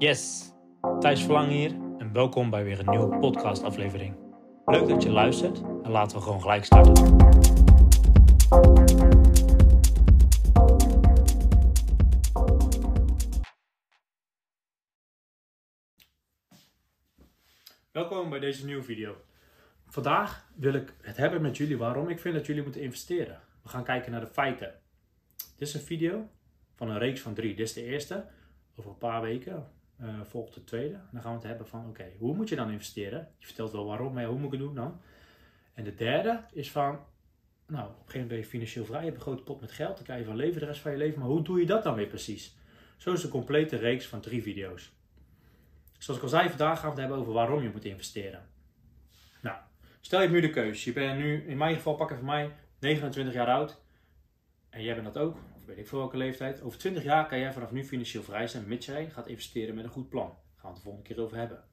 Yes, Thijs Verlang hier en welkom bij weer een nieuwe podcastaflevering. Leuk dat je luistert en laten we gewoon gelijk starten. Welkom bij deze nieuwe video. Vandaag wil ik het hebben met jullie waarom ik vind dat jullie moeten investeren. We gaan kijken naar de feiten. Dit is een video van een reeks van drie. Dit is de eerste. Over een paar weken uh, volgt de tweede. Dan gaan we het hebben van, oké, hoe moet je dan investeren? Je vertelt wel waarom, maar hoe moet ik het doen dan? En de derde is van, nou, op een gegeven moment ben je financieel vrij, je hebt een grote pot met geld, dan kan je van leven de rest van je leven. Maar hoe doe je dat dan weer precies? Zo is de complete reeks van drie video's. Zoals ik al zei, vandaag gaan we het hebben over waarom je moet investeren. Nou, stel je nu de keuze. Je bent nu, in mijn geval pakken van mij, 29 jaar oud. En jij bent dat ook weet ik voor welke leeftijd. Over 20 jaar kan jij vanaf nu financieel vrij zijn, mits jij gaat investeren met een goed plan. Daar gaan we het de volgende keer over hebben.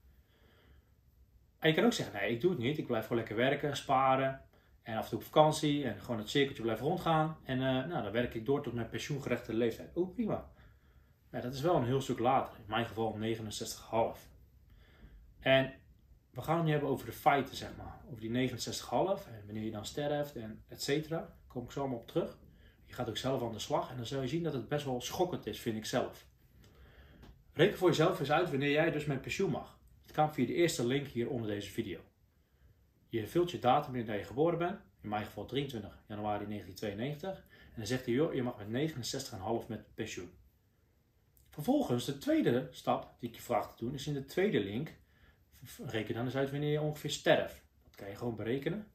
En je kan ook zeggen, nee, ik doe het niet. Ik blijf gewoon lekker werken, sparen. En af en toe op vakantie en gewoon het cirkeltje blijven rondgaan. En uh, nou, dan werk ik door tot mijn pensioengerechte leeftijd. Oh, prima. Ja, dat is wel een heel stuk later. In mijn geval 69,5. En we gaan het nu hebben over de feiten, zeg maar. Over die 69,5 en wanneer je dan sterft en et cetera. Daar kom ik zo allemaal op terug. Je gaat ook zelf aan de slag en dan zul je zien dat het best wel schokkend is, vind ik zelf. Reken voor jezelf eens uit wanneer jij dus met pensioen mag. Het kan via de eerste link hier onder deze video. Je vult je datum in dat je geboren bent, in mijn geval 23 januari 1992, en dan zegt hij, joh, je mag met 69,5 met pensioen. Vervolgens, de tweede stap die ik je vraag te doen, is in de tweede link, reken dan eens uit wanneer je ongeveer sterft. Dat kan je gewoon berekenen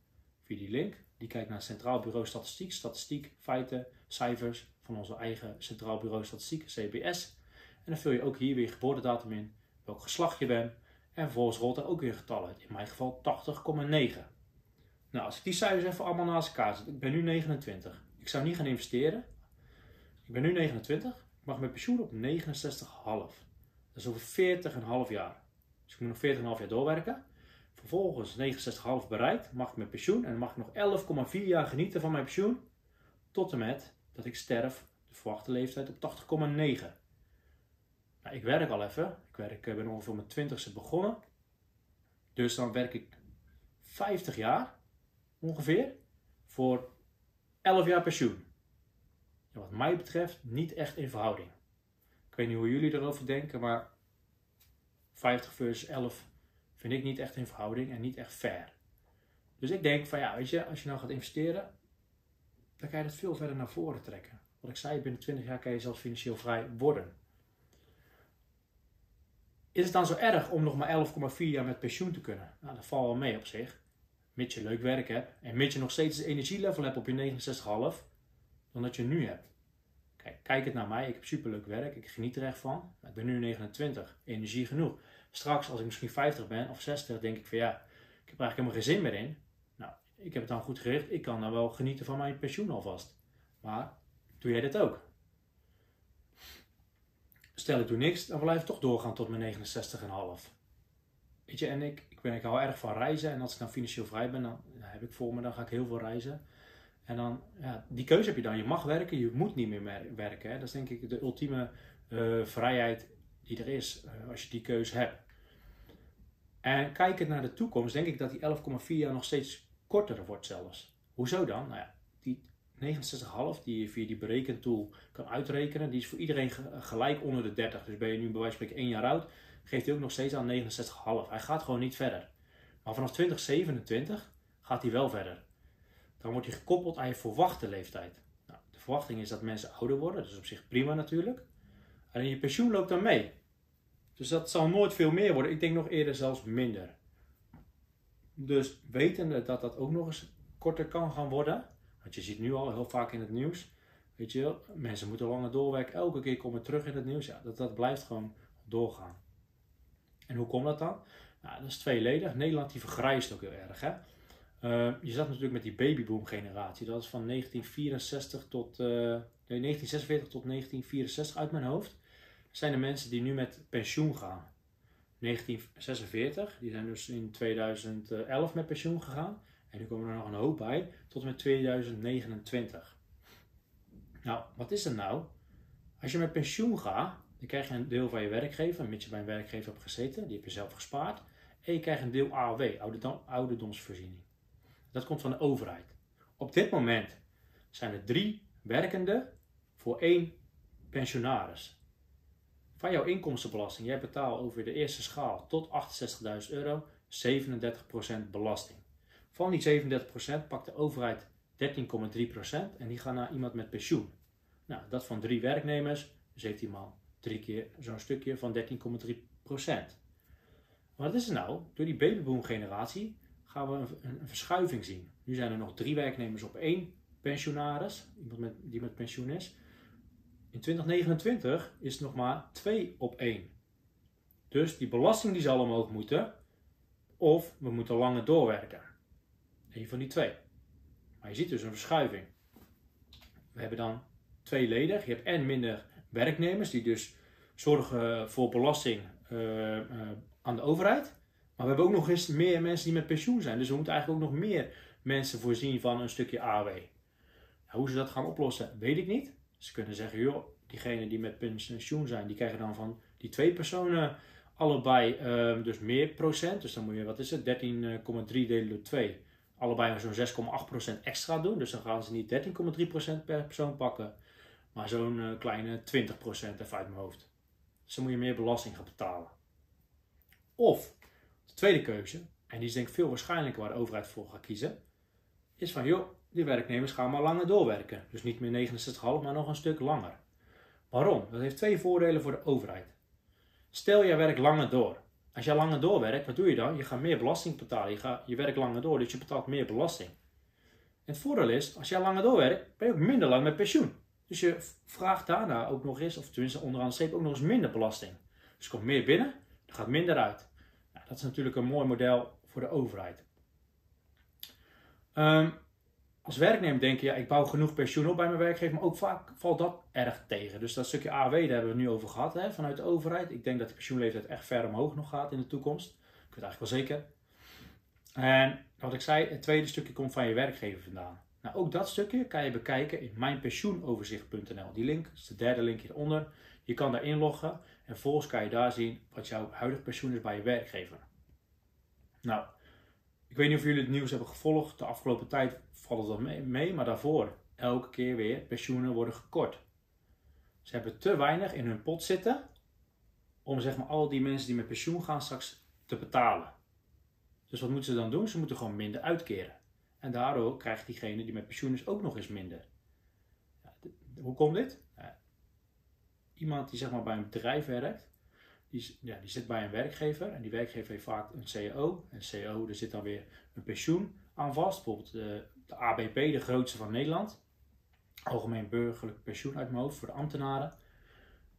via die link. Die kijkt naar Centraal Bureau Statistiek, statistiek, feiten, cijfers van onze eigen Centraal Bureau Statistiek, CBS. En dan vul je ook hier weer geboortedatum in, welk geslacht je bent. En vervolgens rolt er ook weer getallen uit. In mijn geval 80,9. Nou, als ik die cijfers even allemaal naast elkaar zet. Ik ben nu 29. Ik zou niet gaan investeren. Ik ben nu 29. Ik mag mijn pensioen op 69,5. Dat is over 40,5 jaar. Dus ik moet nog 40,5 jaar doorwerken. Vervolgens 69,5 bereikt, mag ik mijn pensioen en dan mag ik nog 11,4 jaar genieten van mijn pensioen. Tot en met dat ik sterf, de verwachte leeftijd op 80,9. Nou, ik werk al even. Ik werk, ben ongeveer mijn 20ste begonnen. Dus dan werk ik 50 jaar ongeveer voor 11 jaar pensioen. Wat mij betreft niet echt in verhouding. Ik weet niet hoe jullie erover denken, maar 50 versus 11 vind ik niet echt in verhouding en niet echt fair. Dus ik denk van ja, weet je, als je nou gaat investeren, dan kan je dat veel verder naar voren trekken. Wat ik zei, binnen 20 jaar kan je zelfs financieel vrij worden. Is het dan zo erg om nog maar 11,4 jaar met pensioen te kunnen? Nou, dat valt wel mee op zich. Mits je leuk werk hebt en mits je nog steeds het energielevel hebt op je 69,5 dan dat je nu hebt. Kijk, kijk het naar mij, ik heb superleuk werk, ik geniet er echt van. Ik ben nu 29, energie genoeg. Straks, als ik misschien 50 ben of 60, denk ik van ja, ik heb eigenlijk helemaal geen zin meer in. Nou, ik heb het dan goed gericht. Ik kan dan wel genieten van mijn pensioen alvast. Maar doe jij dit ook? Stel ik doe niks, dan blijf ik toch doorgaan tot mijn 69,5. Weet je, en ik, ik, ben, ik hou erg van reizen. En als ik dan financieel vrij ben, dan, heb ik voor me, dan ga ik heel veel reizen. En dan, ja, die keuze heb je dan. Je mag werken, je moet niet meer werken. Hè. Dat is denk ik de ultieme uh, vrijheid die is uh, als je die keuze hebt. En kijkend naar de toekomst, denk ik dat die 11,4 jaar nog steeds korter wordt zelfs. Hoezo dan? Nou ja, die 69,5 die je via die berekentool kan uitrekenen, die is voor iedereen gelijk onder de 30. Dus ben je nu bij wijze van spreken 1 jaar oud, geeft hij ook nog steeds aan 69,5. Hij gaat gewoon niet verder. Maar vanaf 2027 gaat hij wel verder. Dan wordt hij gekoppeld aan je verwachte leeftijd. Nou, de verwachting is dat mensen ouder worden, dat is op zich prima natuurlijk. Alleen je pensioen loopt dan mee. Dus dat zal nooit veel meer worden. Ik denk nog eerder zelfs minder. Dus wetende dat dat ook nog eens korter kan gaan worden. Want je ziet nu al heel vaak in het nieuws. Weet je, mensen moeten langer doorwerken. Elke keer komen terug in het nieuws. Ja, dat, dat blijft gewoon doorgaan. En hoe komt dat dan? Nou, dat is tweeledig. Nederland die vergrijst ook heel erg. Hè? Uh, je zat natuurlijk met die babyboom generatie. Dat is van 1964 tot, uh, nee, 1946 tot 1964 uit mijn hoofd zijn de mensen die nu met pensioen gaan. 1946, die zijn dus in 2011 met pensioen gegaan. En nu komen er nog een hoop bij, tot met 2029. Nou, wat is er nou? Als je met pensioen gaat, Dan krijg je een deel van je werkgever, mits je bij een werkgever hebt gezeten, die heb je zelf gespaard. En je krijgt een deel AOW, ouderdomsvoorziening. Dat komt van de overheid. Op dit moment zijn er drie werkenden voor één pensionaris. Van jouw inkomstenbelasting, jij betaalt over de eerste schaal tot 68.000 euro 37% belasting. Van die 37% pakt de overheid 13,3% en die gaan naar iemand met pensioen. Nou, dat van drie werknemers, dus heeft die man drie keer zo'n stukje van 13,3%. Wat is er nou? Door die babyboom generatie gaan we een, een, verschuiving zien. Nu zijn er nog drie werknemers op één pensionaris, iemand met, die met pensioen is. In 2029 is het nog maar 2 op 1. Dus die belasting die zal omhoog moeten. Of we moeten langer doorwerken. Een van die twee. Maar je ziet dus een verschuiving. We hebben dan tweeledig. Je hebt en minder werknemers die dus zorgen voor belasting uh, uh, aan de overheid. Maar we hebben ook nog eens meer mensen die met pensioen zijn. Dus we moeten eigenlijk ook nog meer mensen voorzien van een stukje AW. Hoe ze dat gaan oplossen, weet ik niet. Ze kunnen zeggen, joh, diegenen die met pensioen zijn, die krijgen dan van die twee personen allebei uh, dus meer procent. Dus dan moet je, wat is het, 13,3 delen door 2. Allebei zo'n 6,8% extra doen. Dus dan gaan ze niet 13,3% per persoon pakken, maar zo'n uh, kleine 20% even uit mijn hoofd. Dus dan moet je meer belasting gaan betalen. Of de tweede keuze, en die is denk ik veel waarschijnlijker waar de overheid voor gaat kiezen, is van joh, die werknemers gaan maar langer doorwerken. Dus niet meer 69,5, maar nog een stuk langer. Waarom? Dat heeft twee voordelen voor de overheid. Stel, je werkt langer door. Als je langer doorwerkt, wat doe je dan? Je gaat meer belasting betalen. Je, je werkt langer door, dus je betaalt meer belasting. Het voordeel is, als jij langer doorwerkt, ben je ook minder lang met pensioen. Dus je vraagt daarna ook nog eens, of tenminste onderaan streep, ook nog eens minder belasting. Dus er komt meer binnen, er gaat minder uit. Nou, dat is natuurlijk een mooi model voor de overheid. Um, als werknemer denk je, ja, ik bouw genoeg pensioen op bij mijn werkgever, maar ook vaak valt dat erg tegen. Dus dat stukje AW, daar hebben we het nu over gehad vanuit de overheid. Ik denk dat de pensioenleeftijd echt ver omhoog nog gaat in de toekomst. Ik weet eigenlijk wel zeker. En wat ik zei, het tweede stukje komt van je werkgever vandaan. Nou, ook dat stukje kan je bekijken in mijnpensioenoverzicht.nl. Die link is de derde link hieronder. Je kan daar inloggen en vervolgens kan je daar zien wat jouw huidige pensioen is bij je werkgever. Nou, ik weet niet of jullie het nieuws hebben gevolgd. De afgelopen tijd valt het wel mee, maar daarvoor elke keer weer pensioenen worden gekort. Ze hebben te weinig in hun pot zitten om zeg maar al die mensen die met pensioen gaan straks te betalen. Dus wat moeten ze dan doen? Ze moeten gewoon minder uitkeren. En daardoor krijgt diegene die met pensioen is ook nog eens minder. Hoe komt dit? Iemand die zeg maar bij een bedrijf werkt, die, ja, die zit bij een werkgever en die werkgever heeft vaak een CEO. En CEO, er zit dan weer een pensioen aan vast. Bijvoorbeeld de, de ABP, de grootste van Nederland. Algemeen burgerlijk pensioen uit mijn hoofd voor de ambtenaren.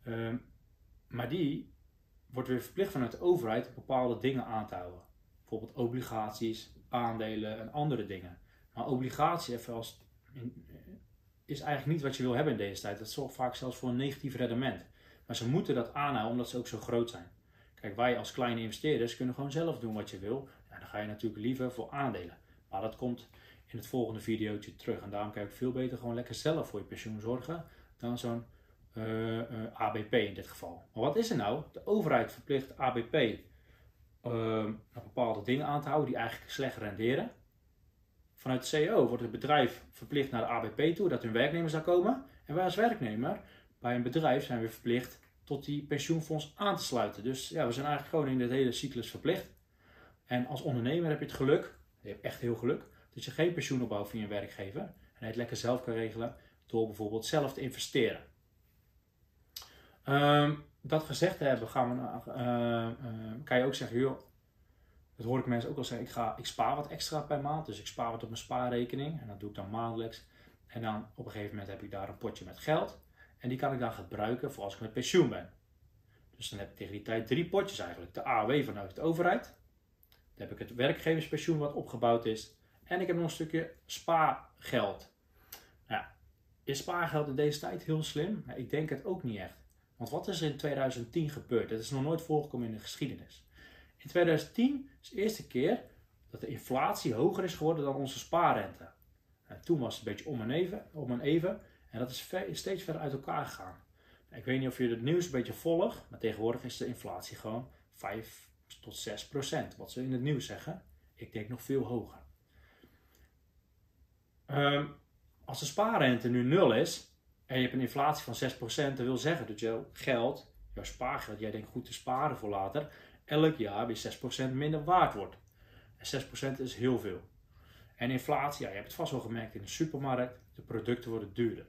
Ehm, maar die wordt weer verplicht vanuit de overheid bepaalde dingen aan te houden. Bijvoorbeeld obligaties, aandelen en andere dingen. Maar obligatie even is eigenlijk niet wat je wil hebben in deze tijd. Dat zorgt vaak zelfs voor een negatief rendement. Maar ze moeten dat aanhouden omdat ze ook zo groot zijn. Kijk, wij als kleine investeerders kunnen gewoon zelf doen wat je wil. Ja, dan ga je natuurlijk liever voor aandelen. Maar dat komt in het volgende videootje terug. En daarom kan ook veel beter gewoon lekker zelf voor je pensioen zorgen dan zo'n uh, uh, ABP in dit geval. Maar wat is er nou? De overheid verplicht ABP uh, ehm, bepaalde dingen aan te houden die eigenlijk slecht renderen. Vanuit de CEO wordt het bedrijf verplicht naar de ABP toe dat hun werknemers daar komen. En wij als werknemer bij een bedrijf zijn we verplicht tot die pensioenfonds aan te sluiten. Dus ja, we zijn eigenlijk gewoon in dit hele cyclus verplicht. En als ondernemer heb je het geluk, je hebt echt heel geluk, dat je geen pensioen opbouwt via een werkgever. En het lekker zelf kan regelen door bijvoorbeeld zelf te investeren. Um, dat gezegd hebben, gaan we, uh, uh, kan je ook zeggen, joh, dat hoor ik mensen ook al zeggen, ik, ga, ik spaar wat extra per maand. Dus ik spaar wat op mijn spaarrekening en dat doe ik dan maandelijks. En dan op een gegeven moment heb ik daar een potje met geld. En die kan ik dan gebruiken voor als ik met pensioen ben. Dus dan heb ik tegen die tijd drie potjes eigenlijk. De AOW vanuit de overheid. Dan heb ik het werkgeverspensioen wat opgebouwd is. En ik heb nog een stukje spaargeld. Nou, is spaargeld in deze tijd heel slim? ik denk het ook niet echt. Want wat is er in 2010 gebeurd? Dat is nog nooit voorgekomen in de geschiedenis. In 2010 is de eerste keer dat de inflatie hoger is geworden dan onze spaarrente. toen was het een beetje om en even. Om en even en dat is steeds verder uit elkaar gegaan. Ik weet niet of je het nieuws een beetje volgt, maar tegenwoordig is de inflatie gewoon 5 tot 6 procent. Wat ze in het nieuws zeggen. Ik denk nog veel hoger. Um, als de spaarrente nu 0 is en je hebt een inflatie van 6%, dat wil zeggen dat jouw geld, jouw spaargeld, jij denkt goed te sparen voor later, elk jaar weer 6% minder waard wordt. En 6% is heel veel. En inflatie, je hebt het vast wel gemerkt in de supermarkt, de producten worden duurder.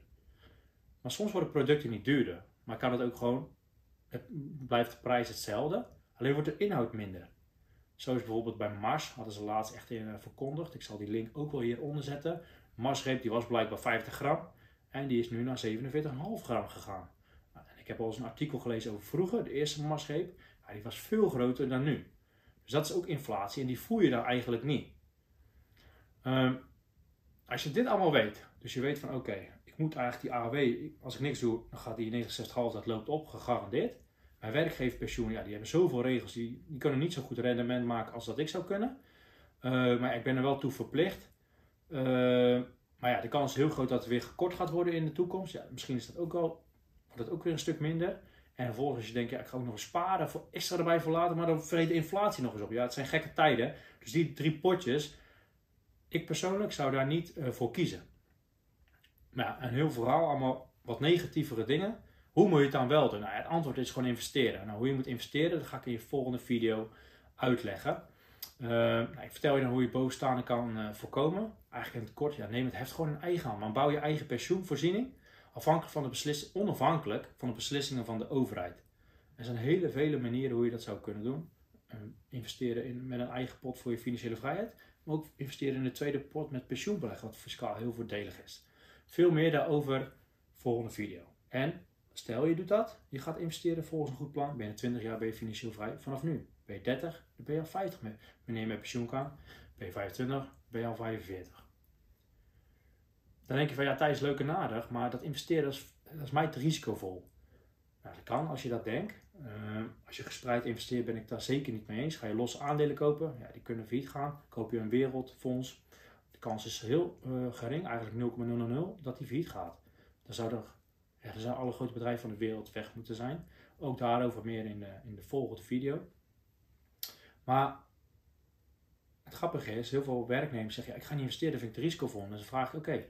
Maar soms worden producten niet duurder, maar kan het ook gewoon, blijft de prijs hetzelfde, alleen wordt de inhoud minder. Zo is bijvoorbeeld bij Mars, hadden ze laatst echt in eh, verkondigd. Ik zal die link ook wel hieronder zetten. Marsreep die was blijkbaar 50 gram en die is nu naar 47,5 gram gegaan. Nou, en ik heb al eens een artikel gelezen over vroeger, de eerste Marsreep, die was veel groter dan nu. Dus dat is ook inflatie en die voel je daar eigenlijk niet. Um, als je dit allemaal weet, dus je weet van oké, ik moet eigenlijk die AOW, als ik niks doe, dan gaat die 69,5, dat loopt op, gegarandeerd. Mijn werkgeverpensioen, ja, die hebben zoveel regels, die, die kunnen niet zo goed rendement maken als dat ik zou kunnen. Uh, maar ik ben er wel toe verplicht. Uh, maar ja, de kans is heel groot dat het weer gekort gaat worden in de toekomst. Ja, misschien is dat ook wel, wordt dat ook weer een stuk minder. En vervolgens je denkt, ja, ik ga ook nog sparen voor extra erbij voor later, maar dan vreet de inflatie nog eens op. Ja, het zijn gekke tijden. Dus die drie potjes, ik persoonlijk zou daar niet uh, voor kiezen. Ja, en heel vooral allemaal wat negatievere dingen. Hoe moet je het dan wel doen? Nou, het antwoord is gewoon investeren. Nou, hoe je moet investeren, dat ga ik in je volgende video uitleggen. Uh, nou, ik vertel je dan hoe je bovenstaande kan uh, voorkomen. Eigenlijk in het kort, ja, neem het heft gewoon in eigen hand. Maar bouw je eigen pensioenvoorziening afhankelijk van de beslissing, onafhankelijk van de beslissingen van de overheid. Er zijn hele vele manieren hoe je dat zou kunnen doen. Uh, investeren in, met een eigen pot voor je financiële vrijheid. Maar ook investeren in een tweede pot met pensioenbeleg, wat fiscaal heel voordelig is. Veel meer daarover volgende video. En Stel je doet dat, je gaat investeren volgens een goed plan, binnen 20 jaar ben je financieel vrij vanaf nu. Ben je 30, dan ben je al 50 wanneer je met pensioen kan. Ben je 25, ben je al 45. Dan denk je van ja, tijd is leuk maar dat investeren is, is mij te risicovol. Nou, dat kan als je dat denkt. Uh, als je gespreid investeert, ben ik daar zeker niet mee eens. Ga je losse aandelen kopen, ja, die kunnen failliet gaan. Koop je een wereldfonds, de kans is heel uh, gering, eigenlijk 0,000, dat die failliet gaat. Dan zou er alle grote bedrijven van de wereld weg moeten zijn. Ook daarover meer in de, in de volgende video. Maar het grappige is, heel veel werknemers zeggen, ja, ik ga niet investeren, vind ik te risicovol. En dan vraag ik, oké,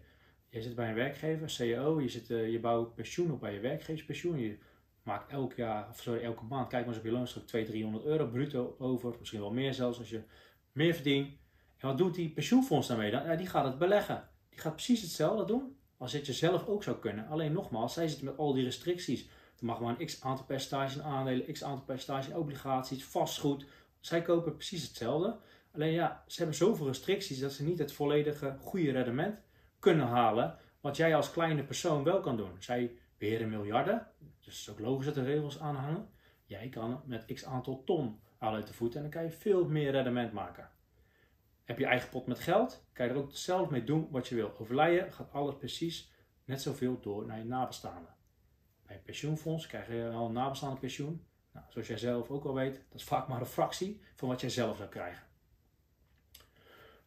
je zit bij een werkgever, CEO, je, zit, uh, je bouwt pensioen op bij je werkgeverspensioen. Je maakt elk jaar, of sorry, elke maand, kijk maar eens op je loonstuk, 200, 300 euro bruto over. Misschien wel meer zelfs als je meer verdient. Wat doet die pensioenfonds daarmee dan? Die gaat het beleggen. Die gaat precies hetzelfde doen als het je zelf ook zou kunnen. Alleen nogmaals, zij zitten met al die restricties. Er mag maar een x aantal percentage aandelen, x aantal percentage obligaties, vastgoed. Zij kopen precies hetzelfde. Alleen ja, ze hebben zoveel restricties dat ze niet het volledige goede rendement kunnen halen. Wat jij als kleine persoon wel kan doen. Zij beheren miljarden, dus het is ook logisch dat er regels aanhangen. Jij kan met x aantal ton uit de voeten en dan kan je veel meer rendement maken. Heb je eigen pot met geld, kan je er ook zelf mee doen wat je wil. Overlijden gaat alles precies net zoveel door naar je nabestaanden. Bij een pensioenfonds krijg je al een nabestaande pensioen. Nou, zoals jij zelf ook al weet, dat is vaak maar een fractie van wat jij zelf zou krijgen.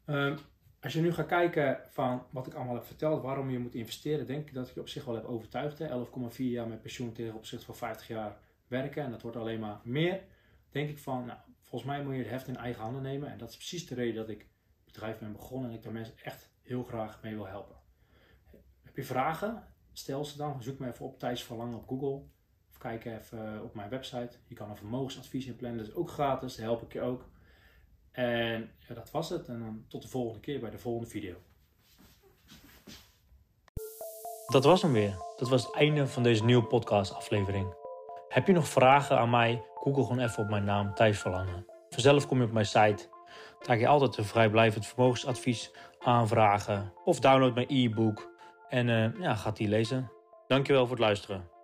Um, als je nu gaat kijken van wat ik allemaal heb verteld, waarom je moet investeren, denk ik dat ik je op zich wel heb overtuigd. 11,4 jaar met pensioen tegen opzichte van 50 jaar werken en dat wordt alleen maar meer. Denk ik van, nou, volgens mij moet je het heft in eigen handen nemen. En dat is precies de reden dat ik het bedrijf ben begonnen en ik daar mensen echt heel graag mee wil helpen. Heb je vragen? Stel ze dan. Zoek me even op Thijs Verlangen op Google. Of kijk even eh, op mijn website. Je kan een vermogensadvies inplannen. Dat is ook gratis. Dat help ik je ook. En ja, dat was het. En dan tot de volgende keer bij de volgende video. Dat was hem weer. Dat was het einde van deze nieuwe podcast aflevering. Heb je nog vragen aan mij? Google gewoon even op mijn naam, Thijs Verlangen. Vanzelf kom je op mijn site. Daar kan je altijd een vrijblijvend vermogensadvies aanvragen. Of download mijn e-book en uh, ja, gaat die lezen. Dankjewel voor het luisteren.